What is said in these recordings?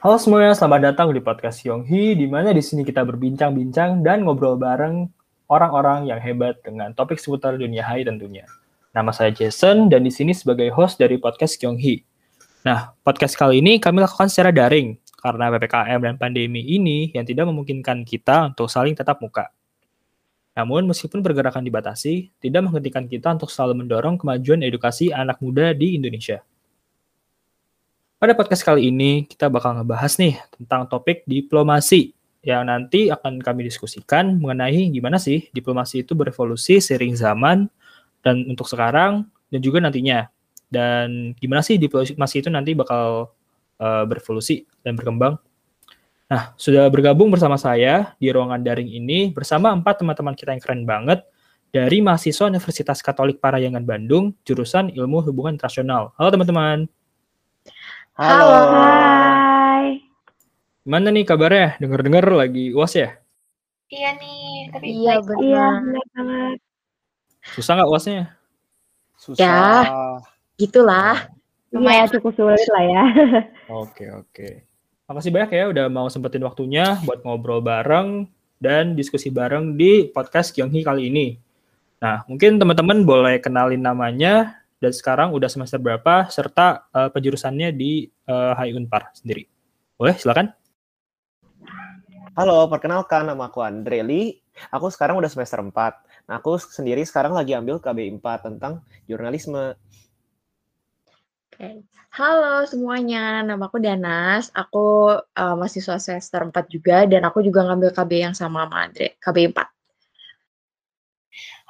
Halo semuanya, selamat datang di podcast Yonghi, di mana di sini kita berbincang-bincang dan ngobrol bareng orang-orang yang hebat dengan topik seputar dunia hai tentunya. Nama saya Jason dan di sini sebagai host dari podcast Yonghi. Nah, podcast kali ini kami lakukan secara daring karena PPKM dan pandemi ini yang tidak memungkinkan kita untuk saling tetap muka. Namun, meskipun pergerakan dibatasi, tidak menghentikan kita untuk selalu mendorong kemajuan edukasi anak muda di Indonesia. Pada podcast kali ini, kita bakal ngebahas nih tentang topik diplomasi yang nanti akan kami diskusikan mengenai gimana sih diplomasi itu berevolusi seiring zaman dan untuk sekarang dan juga nantinya. Dan gimana sih diplomasi itu nanti bakal uh, berevolusi dan berkembang. Nah, sudah bergabung bersama saya di ruangan daring ini bersama empat teman-teman kita yang keren banget dari mahasiswa Universitas Katolik Parayangan Bandung, jurusan Ilmu Hubungan Internasional. Halo teman-teman. Halo. Hai. Gimana nih kabarnya? Dengar-dengar lagi UAS ya? Iya nih, tapi iya benar Iya, benar banget. Susah nggak UASnya? Susah. Ya, gitulah. Lumayan cukup sulit lah ya. Oke, oke. Makasih banyak ya udah mau sempetin waktunya buat ngobrol bareng dan diskusi bareng di podcast Kyonghi kali ini. Nah, mungkin teman-teman boleh kenalin namanya dan sekarang udah semester berapa serta uh, penjurusannya di uh, Hai Unpar sendiri. Boleh, silakan. Halo, perkenalkan nama aku Andreli. Aku sekarang udah semester 4. Nah, aku sendiri sekarang lagi ambil KB 4 tentang jurnalisme. Oke. Halo semuanya, nama aku Danas. Aku uh, mahasiswa semester 4 juga dan aku juga ngambil KB yang sama sama Andre, KB 4.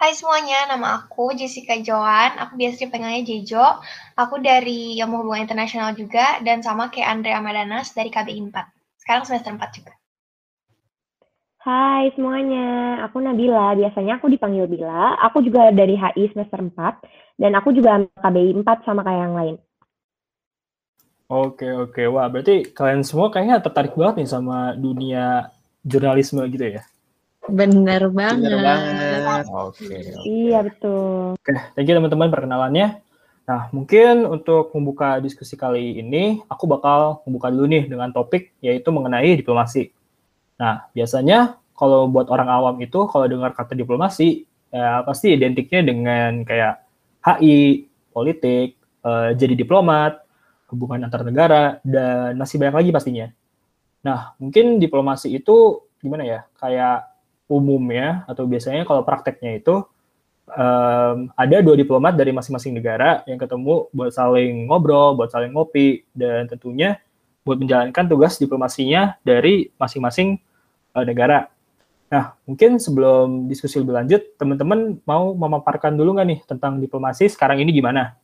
Hai semuanya, nama aku Jessica Joan. Aku biasa dipanggilnya Jejo. Aku dari Ilmu Hubungan Internasional juga dan sama kayak Andrea Madanas dari KBI 4. Sekarang semester 4 juga. Hai semuanya, aku Nabila. Biasanya aku dipanggil Bila. Aku juga dari HI semester 4 dan aku juga KBI 4 sama kayak yang lain. Oke, oke. Wah, berarti kalian semua kayaknya tertarik banget nih sama dunia jurnalisme gitu ya? Bener banget. Bener banget. Oke. Okay, okay. Iya betul. Oke, okay, thank you teman-teman perkenalannya. Nah, mungkin untuk membuka diskusi kali ini, aku bakal membuka dulu nih dengan topik yaitu mengenai diplomasi. Nah, biasanya kalau buat orang awam itu kalau dengar kata diplomasi, ya pasti identiknya dengan kayak HI, politik, uh, jadi diplomat, hubungan antar negara, dan masih banyak lagi pastinya. Nah, mungkin diplomasi itu gimana ya, kayak umumnya atau biasanya kalau prakteknya itu um, ada dua diplomat dari masing-masing negara yang ketemu buat saling ngobrol, buat saling ngopi, dan tentunya buat menjalankan tugas diplomasinya dari masing-masing uh, negara. Nah, mungkin sebelum diskusi lebih lanjut, teman-teman mau memaparkan dulu nggak nih tentang diplomasi sekarang ini gimana?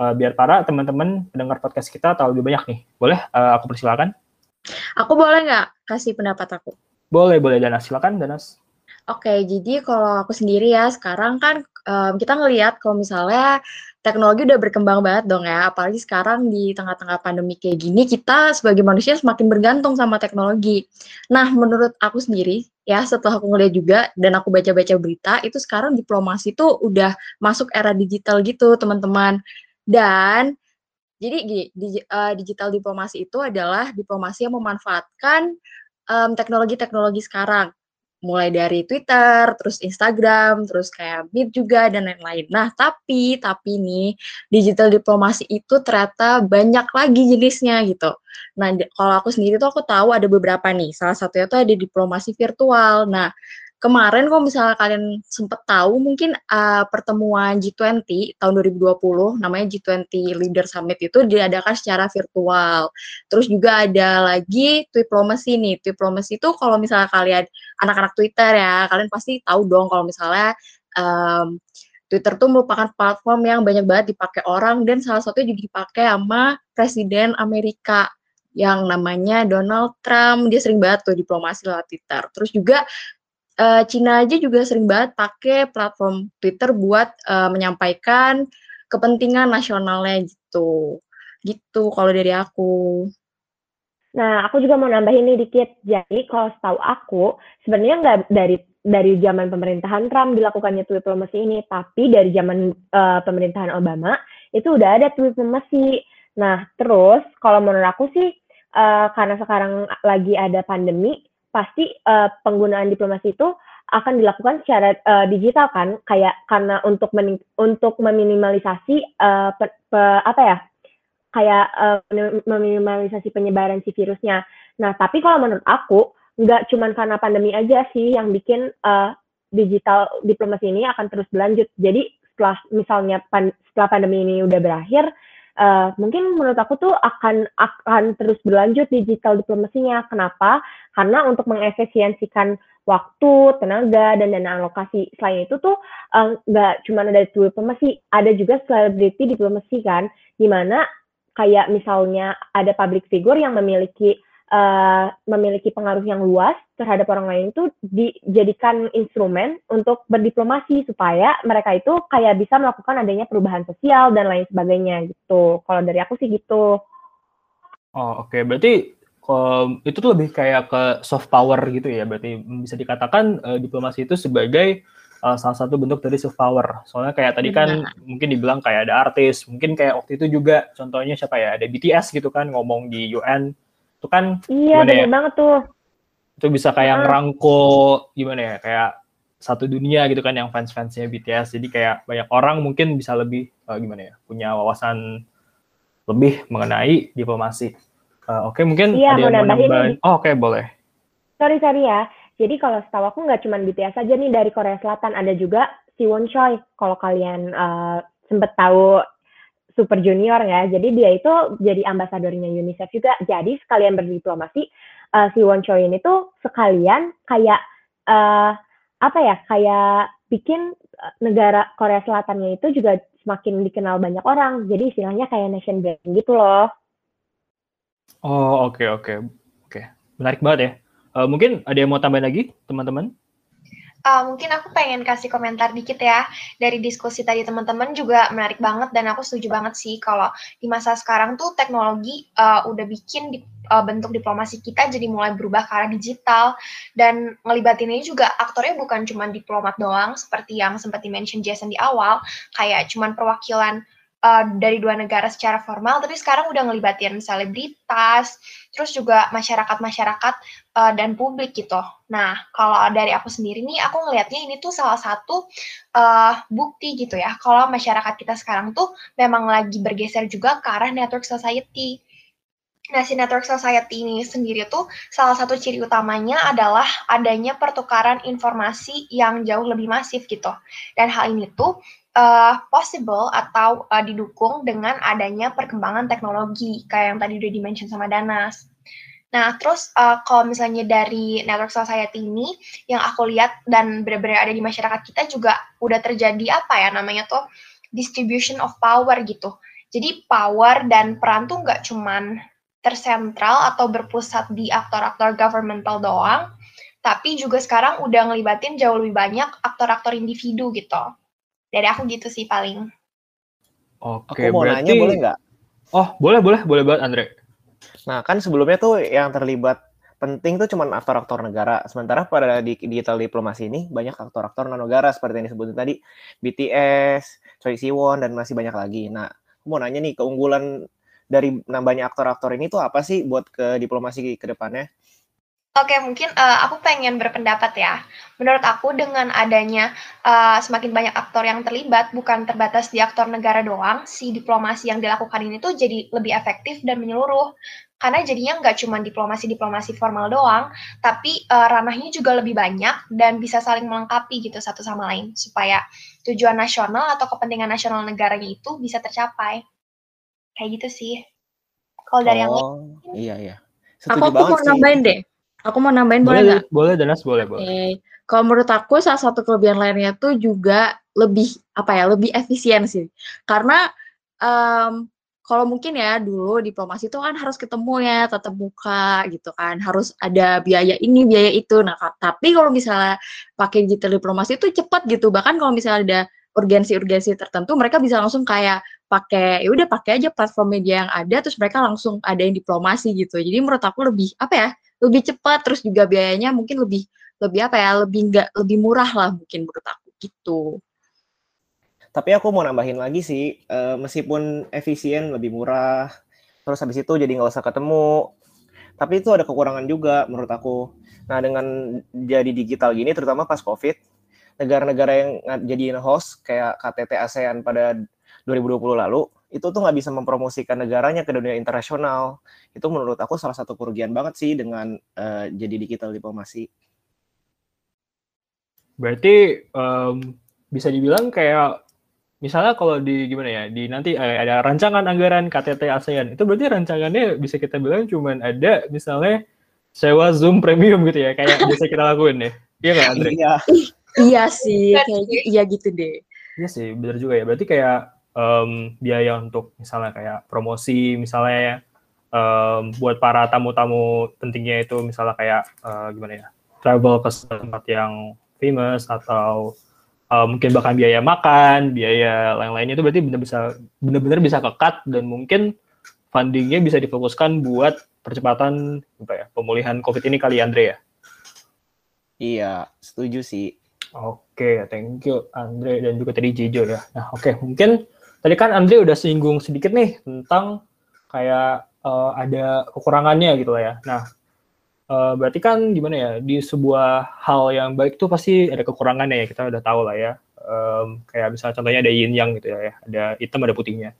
Uh, biar para teman-teman pendengar podcast kita tahu lebih banyak nih. Boleh uh, aku persilakan? Aku boleh nggak kasih pendapat aku? Boleh, boleh Danas. Silakan Danas. Oke, jadi kalau aku sendiri ya sekarang kan um, kita ngelihat kalau misalnya teknologi udah berkembang banget dong ya, apalagi sekarang di tengah-tengah pandemi kayak gini kita sebagai manusia semakin bergantung sama teknologi. Nah, menurut aku sendiri ya setelah aku ngeliat juga dan aku baca-baca berita itu sekarang diplomasi tuh udah masuk era digital gitu teman-teman. Dan jadi gini, uh, digital diplomasi itu adalah diplomasi yang memanfaatkan um, teknologi-teknologi sekarang mulai dari Twitter, terus Instagram, terus kayak Meet juga dan lain-lain. Nah, tapi tapi nih digital diplomasi itu ternyata banyak lagi jenisnya gitu. Nah, kalau aku sendiri tuh aku tahu ada beberapa nih. Salah satunya tuh ada diplomasi virtual. Nah, kemarin kalau misalnya kalian sempat tahu mungkin uh, pertemuan G20 tahun 2020 namanya G20 Leader Summit itu diadakan secara virtual. Terus juga ada lagi Diplomacy nih. Diplomacy itu kalau misalnya kalian anak-anak Twitter ya, kalian pasti tahu dong kalau misalnya um, Twitter tuh merupakan platform yang banyak banget dipakai orang dan salah satunya juga dipakai sama Presiden Amerika yang namanya Donald Trump. Dia sering banget tuh diplomasi lewat Twitter. Terus juga uh, Cina aja juga sering banget pakai platform Twitter buat uh, menyampaikan kepentingan nasionalnya gitu. Gitu kalau dari aku. Nah, aku juga mau nambahin nih dikit. Jadi kalau setahu aku, sebenarnya nggak dari dari zaman pemerintahan Trump dilakukannya tweet diplomacy ini, tapi dari zaman uh, pemerintahan Obama itu udah ada tweet diplomacy. Nah, terus kalau menurut aku sih uh, karena sekarang lagi ada pandemi, pasti uh, penggunaan diplomasi itu akan dilakukan secara uh, digital kan, kayak karena untuk untuk meminimalisasi uh, pe pe apa ya, kayak uh, meminimalisasi penyebaran si virusnya. Nah, tapi kalau menurut aku nggak cuma karena pandemi aja sih yang bikin uh, digital diplomasi ini akan terus berlanjut. Jadi setelah misalnya pan setelah pandemi ini udah berakhir, uh, mungkin menurut aku tuh akan akan terus berlanjut digital diplomasinya. Kenapa? Karena untuk mengefisiensikan waktu, tenaga, dan dana alokasi. Selain itu tuh nggak uh, cuma ada diplomasi, ada juga selebriti diplomasi kan, di mana kayak misalnya ada public figure yang memiliki uh, memiliki pengaruh yang luas terhadap orang lain itu dijadikan instrumen untuk berdiplomasi supaya mereka itu kayak bisa melakukan adanya perubahan sosial dan lain sebagainya gitu. Kalau dari aku sih gitu. Oh oke, okay. berarti um, itu tuh lebih kayak ke soft power gitu ya. Berarti bisa dikatakan uh, diplomasi itu sebagai uh, salah satu bentuk dari soft power. Soalnya kayak tadi kan nah. mungkin dibilang kayak ada artis, mungkin kayak waktu itu juga contohnya siapa ya, ada BTS gitu kan ngomong di UN itu kan iya benar ya? banget tuh. Itu bisa kayak ngerangkul gimana ya kayak satu dunia gitu kan yang fans-fansnya BTS jadi kayak banyak orang mungkin bisa lebih uh, gimana ya punya wawasan lebih mengenai diplomasi. Uh, oke okay, mungkin iya, ada yang mau nambahin? oh, oke okay, boleh. Sorry sorry ya. Jadi kalau setahu aku nggak cuma BTS aja nih dari Korea Selatan ada juga Siwon Choi. Kalau kalian uh, sempet tahu super junior ya. Jadi dia itu jadi ambasadornya UNICEF juga. Jadi sekalian berdiplomasi uh, si Won Choi ini tuh sekalian kayak uh, apa ya? Kayak bikin eh, negara Korea Selatannya itu juga semakin dikenal banyak orang. Jadi istilahnya kayak nation branding gitu loh. Oh, oke okay, oke. Okay. Oke. Okay. Menarik banget ya. Uh, mungkin ada yang mau tambahin lagi, teman-teman? Uh, mungkin aku pengen kasih komentar dikit ya. Dari diskusi tadi teman-teman juga menarik banget dan aku setuju banget sih kalau di masa sekarang tuh teknologi uh, udah bikin di, uh, bentuk diplomasi kita jadi mulai berubah ke arah digital. Dan ngelibatin ini juga aktornya bukan cuma diplomat doang seperti yang sempat di-mention Jason di awal kayak cuman perwakilan uh, dari dua negara secara formal, tapi sekarang udah ngelibatin selebritas, terus juga masyarakat-masyarakat uh, dan publik gitu. Nah, kalau dari aku sendiri nih, aku ngelihatnya ini tuh salah satu uh, bukti gitu ya, kalau masyarakat kita sekarang tuh memang lagi bergeser juga ke arah network society. Nah, si network society ini sendiri tuh salah satu ciri utamanya adalah adanya pertukaran informasi yang jauh lebih masif gitu. Dan hal ini tuh uh, possible atau uh, didukung dengan adanya perkembangan teknologi kayak yang tadi udah dimention sama Danas. Nah, terus uh, kalau misalnya dari network society ini yang aku lihat dan benar-benar ada di masyarakat kita juga udah terjadi apa ya namanya tuh distribution of power gitu. Jadi power dan peran tuh nggak cuman tersentral atau berpusat di aktor-aktor governmental doang, tapi juga sekarang udah ngelibatin jauh lebih banyak aktor-aktor individu gitu. Dari aku gitu sih paling. Oke, aku mau berarti... nanya boleh nggak? Oh, boleh, boleh, boleh banget Andre. Nah, kan sebelumnya tuh yang terlibat penting tuh cuma aktor-aktor negara. Sementara pada di digital diplomasi ini banyak aktor-aktor non negara seperti yang disebutin tadi, BTS, Choi Siwon dan masih banyak lagi. Nah, aku mau nanya nih keunggulan dari nambahnya aktor-aktor ini tuh apa sih buat ke diplomasi ke depannya? Oke, mungkin uh, aku pengen berpendapat ya. Menurut aku dengan adanya uh, semakin banyak aktor yang terlibat, bukan terbatas di aktor negara doang, si diplomasi yang dilakukan ini tuh jadi lebih efektif dan menyeluruh. Karena jadinya nggak cuma diplomasi-diplomasi formal doang, tapi uh, ranahnya juga lebih banyak dan bisa saling melengkapi gitu satu sama lain, supaya tujuan nasional atau kepentingan nasional negaranya itu bisa tercapai. Kayak gitu sih. Kalau dari oh, yang lain. Iya, iya. Setuju aku, aku mau sih. nambahin deh. Aku mau nambahin boleh nggak? Boleh, Danas, boleh, boleh. Okay. Kalau menurut aku salah satu kelebihan lainnya tuh juga lebih apa ya, lebih efisien sih. Karena um, kalau mungkin ya dulu diplomasi itu kan harus ketemu ya tatap muka gitu kan harus ada biaya ini biaya itu nah tapi kalau misalnya pakai digital diplomasi itu cepat gitu bahkan kalau misalnya ada urgensi-urgensi tertentu mereka bisa langsung kayak pakai ya udah pakai aja platform media yang ada terus mereka langsung ada yang diplomasi gitu jadi menurut aku lebih apa ya lebih cepat terus juga biayanya mungkin lebih lebih apa ya lebih enggak lebih murah lah mungkin menurut aku gitu tapi aku mau nambahin lagi sih uh, meskipun efisien lebih murah terus habis itu jadi nggak usah ketemu tapi itu ada kekurangan juga menurut aku. Nah, dengan jadi digital gini, terutama pas COVID, negara-negara yang jadi host kayak KTT ASEAN pada 2020 lalu, itu tuh nggak bisa mempromosikan negaranya ke dunia internasional. Itu menurut aku salah satu kerugian banget sih dengan uh, jadi digital diplomasi. Berarti um, bisa dibilang kayak misalnya kalau di gimana ya di nanti eh, ada rancangan anggaran KTT ASEAN itu berarti rancangannya bisa kita bilang cuman ada misalnya sewa Zoom premium gitu ya kayak biasa kita lakuin ya iya nggak Andre? Iya iya sih kayak iya gitu deh iya sih benar juga ya berarti kayak um, biaya untuk misalnya kayak promosi misalnya um, buat para tamu-tamu pentingnya itu misalnya kayak uh, gimana ya travel ke tempat yang famous atau uh, mungkin bahkan biaya makan biaya lain-lainnya itu berarti benar bisa benar-benar bisa kekat dan mungkin fundingnya bisa difokuskan buat percepatan apa ya pemulihan COVID ini kali Andre ya? Iya, setuju sih. Oke, okay, thank you Andre dan juga tadi Jijo ya. Nah, oke, okay, mungkin tadi kan Andre udah singgung sedikit nih tentang kayak uh, ada kekurangannya gitu lah ya. Nah, uh, berarti kan gimana ya di sebuah hal yang baik tuh pasti ada kekurangannya ya kita udah tahu lah ya. Um, kayak misalnya contohnya ada yin yang gitu ya, ada hitam ada putihnya.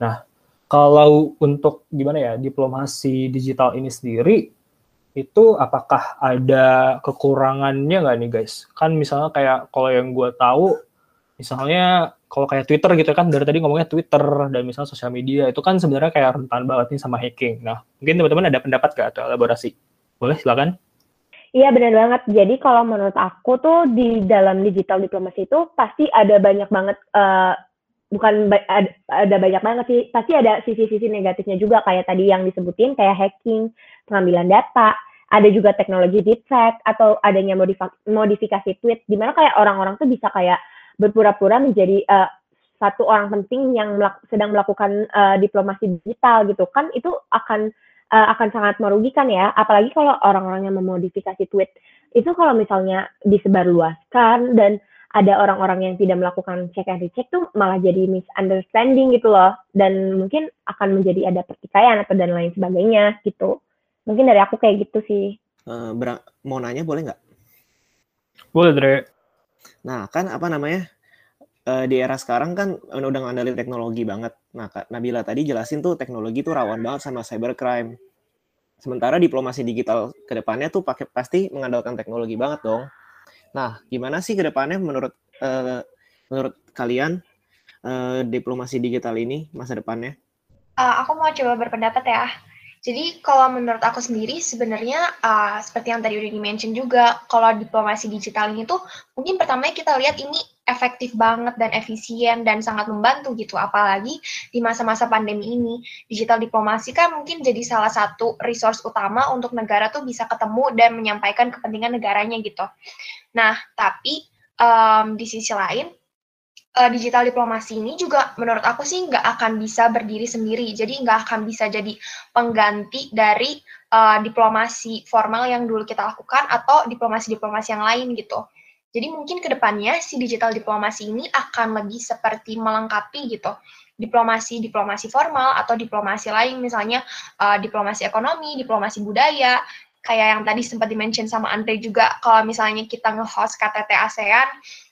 Nah, kalau untuk gimana ya diplomasi digital ini sendiri itu apakah ada kekurangannya nggak nih guys? Kan misalnya kayak kalau yang gue tahu, misalnya kalau kayak Twitter gitu kan dari tadi ngomongnya Twitter dan misalnya sosial media itu kan sebenarnya kayak rentan banget nih sama hacking. Nah mungkin teman-teman ada pendapat gak atau elaborasi? Boleh silakan. Iya benar banget. Jadi kalau menurut aku tuh di dalam digital diplomasi itu pasti ada banyak banget uh, bukan ada, banyak banget sih pasti ada sisi-sisi negatifnya juga kayak tadi yang disebutin kayak hacking pengambilan data ada juga teknologi deepfake atau adanya modifikasi tweet di mana kayak orang-orang tuh bisa kayak berpura-pura menjadi uh, satu orang penting yang melak sedang melakukan uh, diplomasi digital gitu kan itu akan uh, akan sangat merugikan ya. Apalagi kalau orang-orang yang memodifikasi tweet. Itu kalau misalnya disebarluaskan dan ada orang-orang yang tidak melakukan check and recheck tuh malah jadi misunderstanding gitu loh. Dan mungkin akan menjadi ada pertikaian atau dan lain sebagainya gitu. Mungkin dari aku kayak gitu sih. Uh, mau nanya boleh nggak? Boleh Dre nah kan apa namanya uh, di era sekarang kan udah ngandalin teknologi banget nah Kak Nabila tadi jelasin tuh teknologi tuh rawan banget sama cybercrime sementara diplomasi digital ke depannya tuh pakai pasti mengandalkan teknologi banget dong Nah, gimana sih ke depannya menurut uh, menurut kalian uh, diplomasi digital ini masa depannya? Uh, aku mau coba berpendapat ya. Jadi kalau menurut aku sendiri sebenarnya uh, seperti yang tadi udah di-mention juga, kalau diplomasi digital ini tuh mungkin pertamanya kita lihat ini efektif banget dan efisien dan sangat membantu gitu. Apalagi di masa-masa pandemi ini, digital diplomasi kan mungkin jadi salah satu resource utama untuk negara tuh bisa ketemu dan menyampaikan kepentingan negaranya gitu. Nah, tapi um, di sisi lain, uh, digital diplomasi ini juga menurut aku sih nggak akan bisa berdiri sendiri. Jadi nggak akan bisa jadi pengganti dari uh, diplomasi formal yang dulu kita lakukan atau diplomasi-diplomasi yang lain gitu. Jadi mungkin ke depannya si digital diplomasi ini akan lebih seperti melengkapi gitu diplomasi-diplomasi formal atau diplomasi lain misalnya uh, diplomasi ekonomi, diplomasi budaya, kayak yang tadi sempat dimention sama Andre juga kalau misalnya kita nge-host KTT ASEAN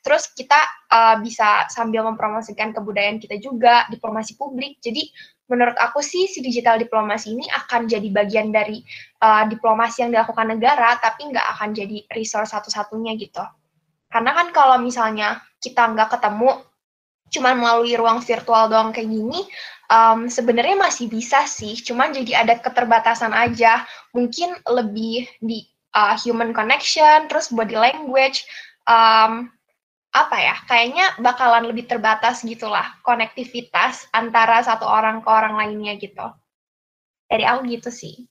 terus kita uh, bisa sambil mempromosikan kebudayaan kita juga diplomasi publik. Jadi menurut aku sih si digital diplomasi ini akan jadi bagian dari uh, diplomasi yang dilakukan negara tapi nggak akan jadi resource satu-satunya gitu. Karena kan kalau misalnya kita nggak ketemu cuma melalui ruang virtual doang kayak gini, um, sebenarnya masih bisa sih, cuma jadi ada keterbatasan aja. Mungkin lebih di uh, human connection, terus body language, um, apa ya, kayaknya bakalan lebih terbatas gitulah konektivitas antara satu orang ke orang lainnya gitu. Dari aku gitu sih.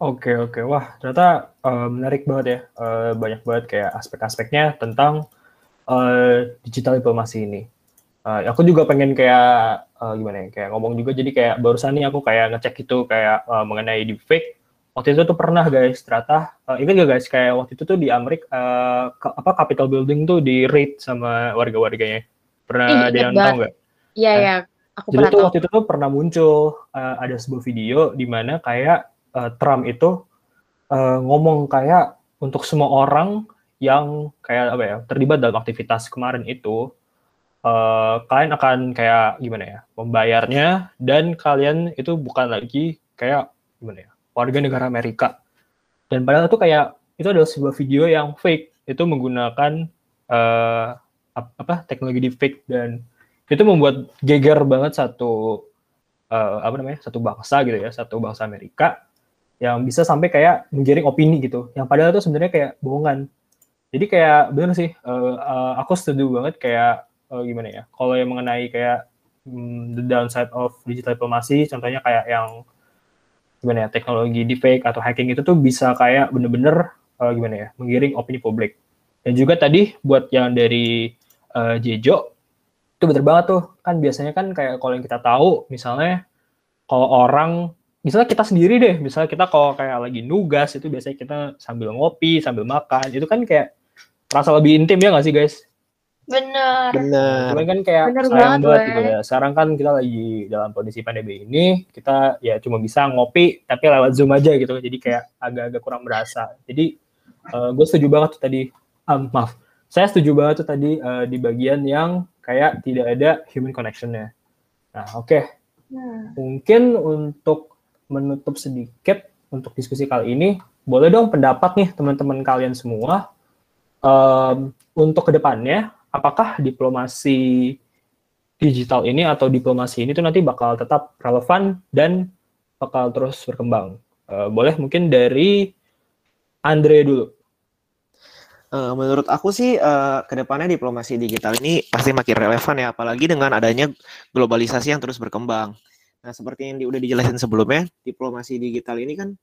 Oke oke, wah ternyata uh, menarik banget ya, uh, banyak banget kayak aspek-aspeknya tentang uh, digital diplomasi ini. Uh, aku juga pengen kayak uh, gimana ya, kayak ngomong juga jadi kayak barusan nih aku kayak ngecek itu kayak uh, mengenai deepfake. Waktu itu tuh pernah guys, ternyata uh, ingat gak guys kayak waktu itu tuh di Amerika uh, ke, apa Capitol Building tuh di raid sama warga-warganya. Pernah ada yang tahu nggak? Iya nah, ya. Aku Jadi pernah tuh tahu. waktu itu tuh pernah muncul uh, ada sebuah video di mana kayak uh, Trump itu uh, ngomong kayak untuk semua orang yang kayak apa ya terlibat dalam aktivitas kemarin itu uh, kalian akan kayak gimana ya membayarnya dan kalian itu bukan lagi kayak gimana ya warga negara Amerika. Dan padahal itu kayak itu adalah sebuah video yang fake. Itu menggunakan uh, ap- apa teknologi deepfake dan itu membuat geger banget satu uh, apa namanya satu bangsa gitu ya satu bangsa Amerika yang bisa sampai kayak menggiring opini gitu. Yang padahal itu sebenarnya kayak bohongan. Jadi kayak bener sih uh, uh, aku setuju banget kayak uh, gimana ya? Kalau yang mengenai kayak hmm, the downside of digital diplomasi contohnya kayak yang gimana ya teknologi deepfake atau hacking itu tuh bisa kayak bener-bener uh, gimana ya menggiring opini publik. Dan juga tadi buat yang dari uh, Jejo itu bener banget tuh. Kan biasanya kan kayak kalau yang kita tahu misalnya kalau orang misalnya kita sendiri deh misalnya kita kalau kayak lagi nugas itu biasanya kita sambil ngopi sambil makan itu kan kayak rasa lebih intim ya nggak sih guys Bener. Bener. cuman kan kayak Bener sayang banget, banget gitu ya. Sekarang kan kita lagi dalam kondisi pandemi ini kita ya cuma bisa ngopi tapi lewat zoom aja gitu. Jadi kayak agak-agak kurang berasa. Jadi gue setuju banget tuh tadi. Um, maaf. Saya setuju banget tuh tadi uh, di bagian yang kayak tidak ada human connection-nya. Nah oke. Hmm. mungkin untuk menutup sedikit untuk diskusi kali ini, boleh dong pendapat nih teman-teman kalian semua em, untuk ke depannya, apakah diplomasi digital ini atau diplomasi ini tuh nanti bakal tetap relevan dan bakal terus berkembang? Eh, boleh mungkin dari Andre dulu. Eh, menurut aku sih eh, ke depannya diplomasi digital ini pasti makin relevan ya, apalagi dengan adanya globalisasi yang terus berkembang. Nah, seperti yang udah dijelasin sebelumnya, diplomasi digital ini kan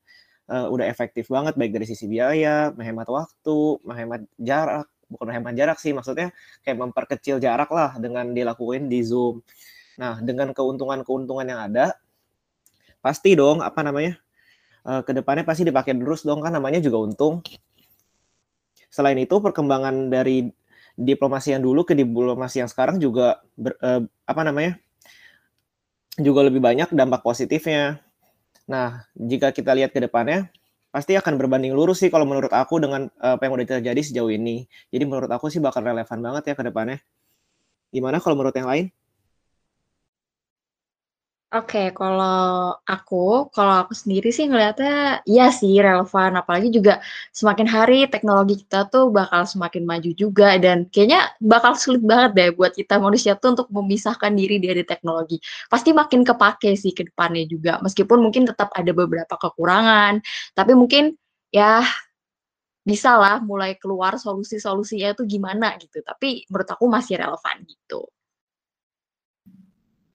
udah efektif banget baik dari sisi biaya, menghemat waktu, menghemat jarak, bukan menghemat jarak sih, maksudnya kayak memperkecil jarak lah dengan dilakuin di Zoom. Nah, dengan keuntungan-keuntungan yang ada, pasti dong apa namanya? eh, ke depannya pasti dipakai terus dong kan namanya juga untung. Selain itu perkembangan dari diplomasi yang dulu ke diplomasi yang sekarang juga ber- eh, apa namanya? juga lebih banyak dampak positifnya. Nah, jika kita lihat ke depannya pasti akan berbanding lurus sih kalau menurut aku dengan eh, apa yang udah terjadi sejauh ini. Jadi menurut aku sih bakal relevan banget ya ke depannya. Gimana kalau menurut yang lain? Oke, kalau aku, kalau aku sendiri sih ngelihatnya iya sih relevan, apalagi juga semakin hari teknologi kita tuh bakal semakin maju juga dan kayaknya bakal sulit banget deh buat kita manusia tuh untuk memisahkan diri dari teknologi. Pasti makin kepake sih ke depannya juga, meskipun mungkin tetap ada beberapa kekurangan, tapi mungkin ya bisa lah mulai keluar solusi-solusinya itu gimana gitu. Tapi menurut aku masih relevan gitu.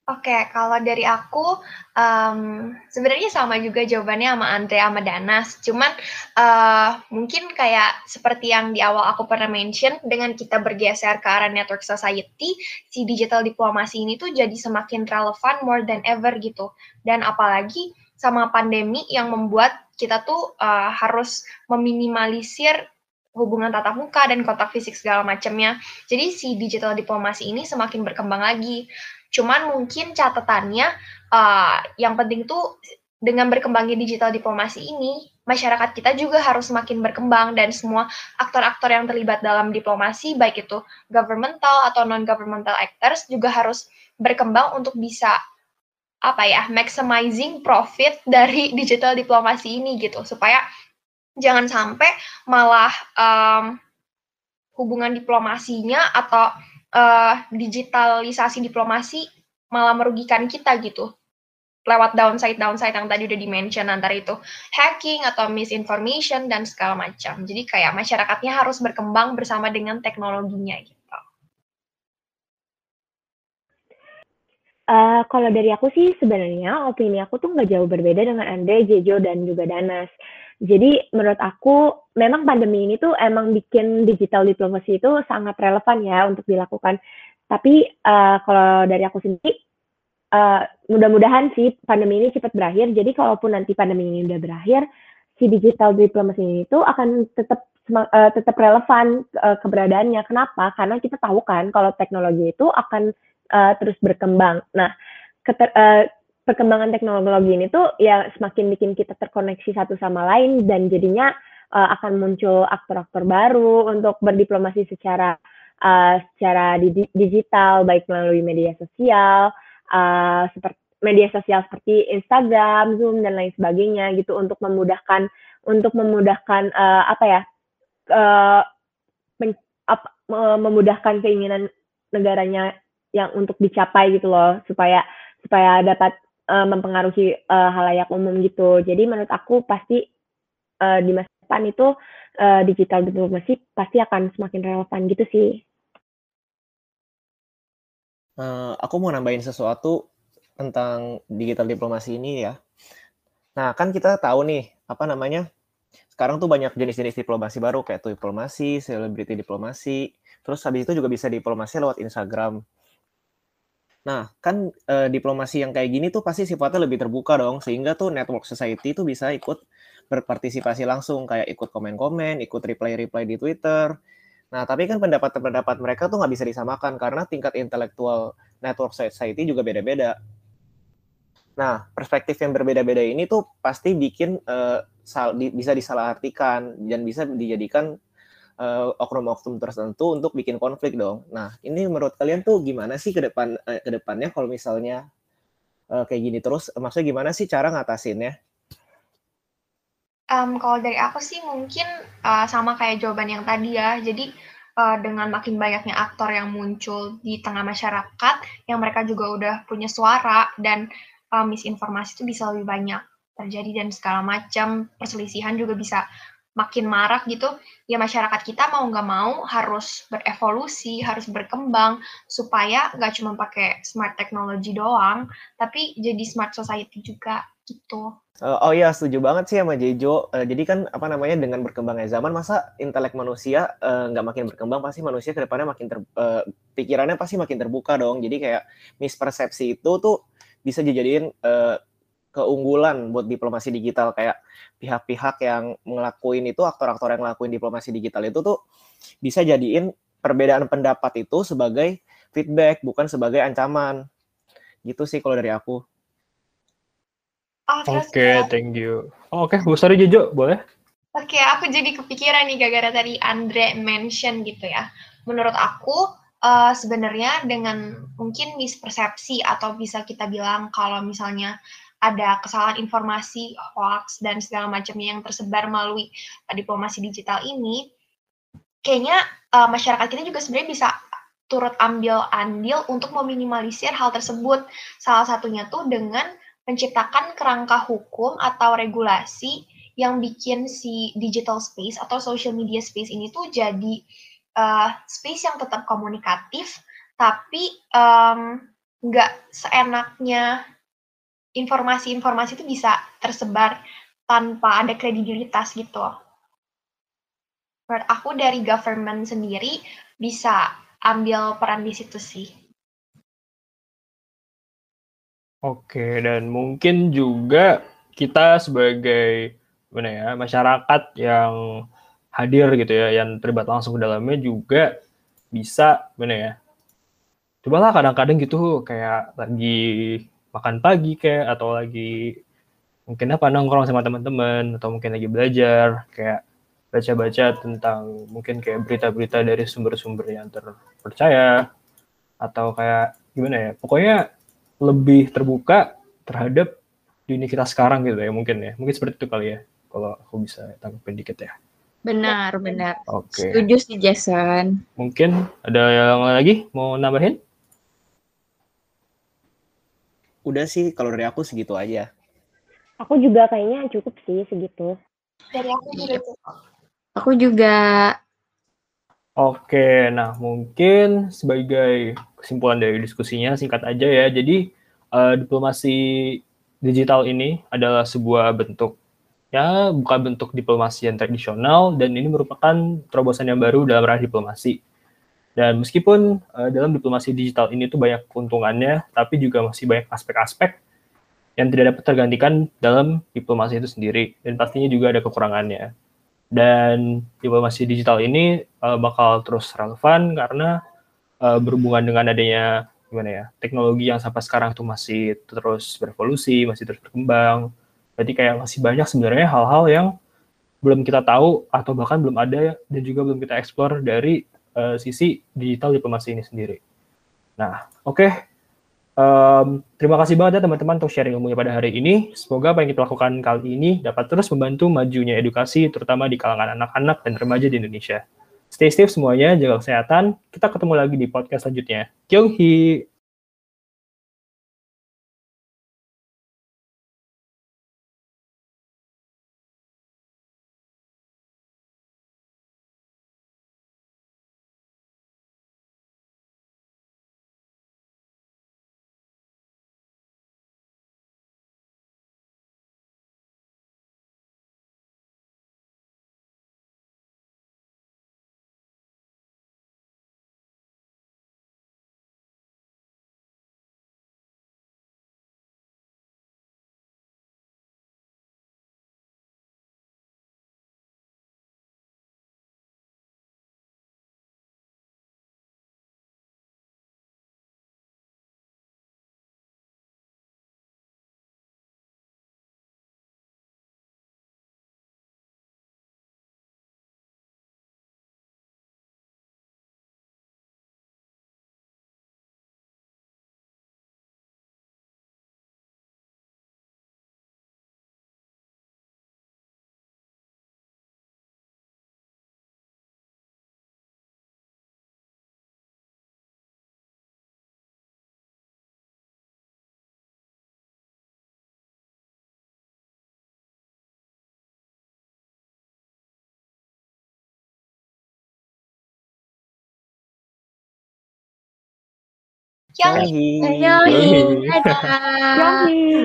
Oke, kalau dari aku em, sebenarnya sama juga jawabannya sama Andre sama Danas. Cuman eh, mungkin kayak seperti yang di awal aku pernah mention, dengan kita bergeser ke arah network society, si digital diplomasi ini tuh jadi semakin relevan more than ever gitu. Dan apalagi sama pandemi yang membuat kita tuh eh, harus meminimalisir hubungan tatap muka dan kontak fisik segala macamnya. Jadi si digital diplomasi ini semakin berkembang lagi. Cuman mungkin catatannya uh, yang penting tuh dengan berkembangnya digital diplomasi ini, masyarakat kita juga harus semakin berkembang dan semua aktor-aktor yang terlibat dalam diplomasi, baik itu governmental atau non-governmental actors juga harus berkembang untuk bisa apa ya, maximizing profit dari digital diplomasi ini gitu, supaya jangan sampai malah um, hubungan diplomasinya atau uh, digitalisasi diplomasi malah merugikan kita gitu. Lewat downside downside yang tadi udah dimention antara itu. Hacking atau misinformation dan segala macam. Jadi kayak masyarakatnya harus berkembang bersama dengan teknologinya gitu. Eh, kalau dari aku sih sebenarnya opini aku tuh nggak jauh berbeda dengan Andre, Jejo, dan juga Danas. Jadi menurut aku memang pandemi ini tuh emang bikin digital diplomasi itu sangat relevan ya untuk dilakukan. Tapi eh, kalau dari aku sendiri, eh, mudah-mudahan sih pandemi ini cepat berakhir. Jadi kalaupun nanti pandemi ini udah berakhir, si digital diplomasi ini tuh akan tetap sema- eh, tetap relevan eh, keberadaannya. Kenapa? Karena kita tahu kan kalau teknologi itu akan eh, terus berkembang. Nah, keter, uh, perkembangan teknologi ini tuh ya semakin bikin kita terkoneksi satu sama lain dan jadinya uh, akan muncul aktor-aktor baru untuk berdiplomasi secara uh, secara di, digital baik melalui media sosial uh, seperti media sosial seperti Instagram, Zoom dan lain sebagainya gitu untuk memudahkan untuk memudahkan uh, apa ya uh, ap, memudahkan keinginan negaranya yang untuk dicapai gitu loh supaya supaya dapat uh, mempengaruhi uh, halayak umum gitu. Jadi menurut aku pasti uh, di masa depan itu uh, digital diplomasi pasti akan semakin relevan gitu sih. Uh, aku mau nambahin sesuatu tentang digital diplomasi ini ya. Nah, kan kita tahu nih, apa namanya, sekarang tuh banyak jenis-jenis diplomasi baru, kayak tuh diplomasi, selebriti diplomasi, terus habis itu juga bisa diplomasi lewat Instagram. Nah, kan eh, diplomasi yang kayak gini tuh pasti sifatnya lebih terbuka dong, sehingga tuh network society tuh bisa ikut berpartisipasi langsung, kayak ikut komen-komen, ikut reply-reply di Twitter. Nah, tapi kan pendapat-pendapat mereka tuh nggak bisa disamakan karena tingkat intelektual network society juga beda-beda. Nah, perspektif yang berbeda-beda ini tuh pasti bikin uh, sal di, bisa disalahartikan dan bisa dijadikan uh, oknum-oknum tertentu untuk bikin konflik dong. Nah, ini menurut kalian tuh gimana sih ke depan uh, ke depannya kalau misalnya uh, kayak gini terus maksudnya gimana sih cara ngatasinnya? Um, kalau dari aku sih mungkin uh, sama kayak jawaban yang tadi ya. Jadi uh, dengan makin banyaknya aktor yang muncul di tengah masyarakat, yang mereka juga udah punya suara dan uh, misinformasi itu bisa lebih banyak terjadi dan segala macam perselisihan juga bisa makin marak gitu, ya masyarakat kita mau nggak mau harus berevolusi, harus berkembang supaya nggak cuma pakai smart technology doang, tapi jadi smart society juga gitu. Uh, oh iya, setuju banget sih sama Jejo. Uh, jadi kan apa namanya dengan berkembangnya zaman, masa intelek manusia nggak uh, makin berkembang, pasti manusia ke depannya makin ter, uh, pikirannya pasti makin terbuka dong. Jadi kayak mispersepsi itu tuh bisa dijadiin uh, keunggulan buat diplomasi digital. Kayak pihak-pihak yang ngelakuin itu aktor-aktor yang ngelakuin diplomasi digital itu tuh bisa jadiin perbedaan pendapat itu sebagai feedback bukan sebagai ancaman. Gitu sih kalau dari aku. Oh, oke okay, thank you. Oh, oke okay. Bu Sari Jojo boleh? Oke okay, aku jadi kepikiran nih gara-gara tadi Andre mention gitu ya. Menurut aku uh, sebenarnya dengan mungkin mispersepsi atau bisa kita bilang kalau misalnya ada kesalahan informasi, hoax, dan segala macamnya yang tersebar melalui uh, diplomasi digital ini, kayaknya uh, masyarakat kita juga sebenarnya bisa turut ambil andil untuk meminimalisir hal tersebut. Salah satunya tuh dengan menciptakan kerangka hukum atau regulasi yang bikin si digital space atau social media space ini tuh jadi uh, space yang tetap komunikatif, tapi nggak seenaknya informasi-informasi itu bisa tersebar tanpa ada kredibilitas gitu. Menurut aku dari government sendiri bisa ambil peran di situ sih. Oke, dan mungkin juga kita sebagai mana ya masyarakat yang hadir gitu ya, yang terlibat langsung ke dalamnya juga bisa mana ya. Cobalah kadang-kadang gitu kayak lagi makan pagi kayak atau lagi mungkin apa nongkrong sama teman-teman atau mungkin lagi belajar kayak baca-baca tentang mungkin kayak berita-berita dari sumber-sumber yang terpercaya atau kayak gimana ya pokoknya lebih terbuka terhadap dunia kita sekarang gitu ya mungkin ya. Mungkin seperti itu kali ya kalau aku bisa tanggapin dikit ya. Benar benar. Oke. Okay. setuju sih Jason. Mungkin ada yang lagi mau nambahin udah sih kalau dari aku segitu aja. Aku juga kayaknya cukup sih segitu. Dari aku juga cukup. Aku juga. Oke, nah mungkin sebagai kesimpulan dari diskusinya singkat aja ya. Jadi uh, diplomasi digital ini adalah sebuah bentuk ya bukan bentuk diplomasi yang tradisional dan ini merupakan terobosan yang baru dalam ranah diplomasi dan meskipun uh, dalam diplomasi digital ini tuh banyak keuntungannya, tapi juga masih banyak aspek-aspek yang tidak dapat tergantikan dalam diplomasi itu sendiri. Dan pastinya juga ada kekurangannya. Dan diplomasi digital ini uh, bakal terus relevan karena uh, berhubungan dengan adanya gimana ya teknologi yang sampai sekarang tuh masih terus berevolusi, masih terus berkembang. Berarti kayak masih banyak sebenarnya hal-hal yang belum kita tahu atau bahkan belum ada dan juga belum kita eksplor dari uh, sisi digital diplomasi ini sendiri. Nah, oke. Okay. Um, terima kasih banget ya teman-teman untuk sharing ilmunya pada hari ini. Semoga apa yang kita lakukan kali ini dapat terus membantu majunya edukasi, terutama di kalangan anak-anak dan remaja di Indonesia. Stay safe semuanya, jaga kesehatan. Kita ketemu lagi di podcast selanjutnya. Kyunghi! Kyunghi. Kyunghi. Dadah. Kyunghi. Dadah.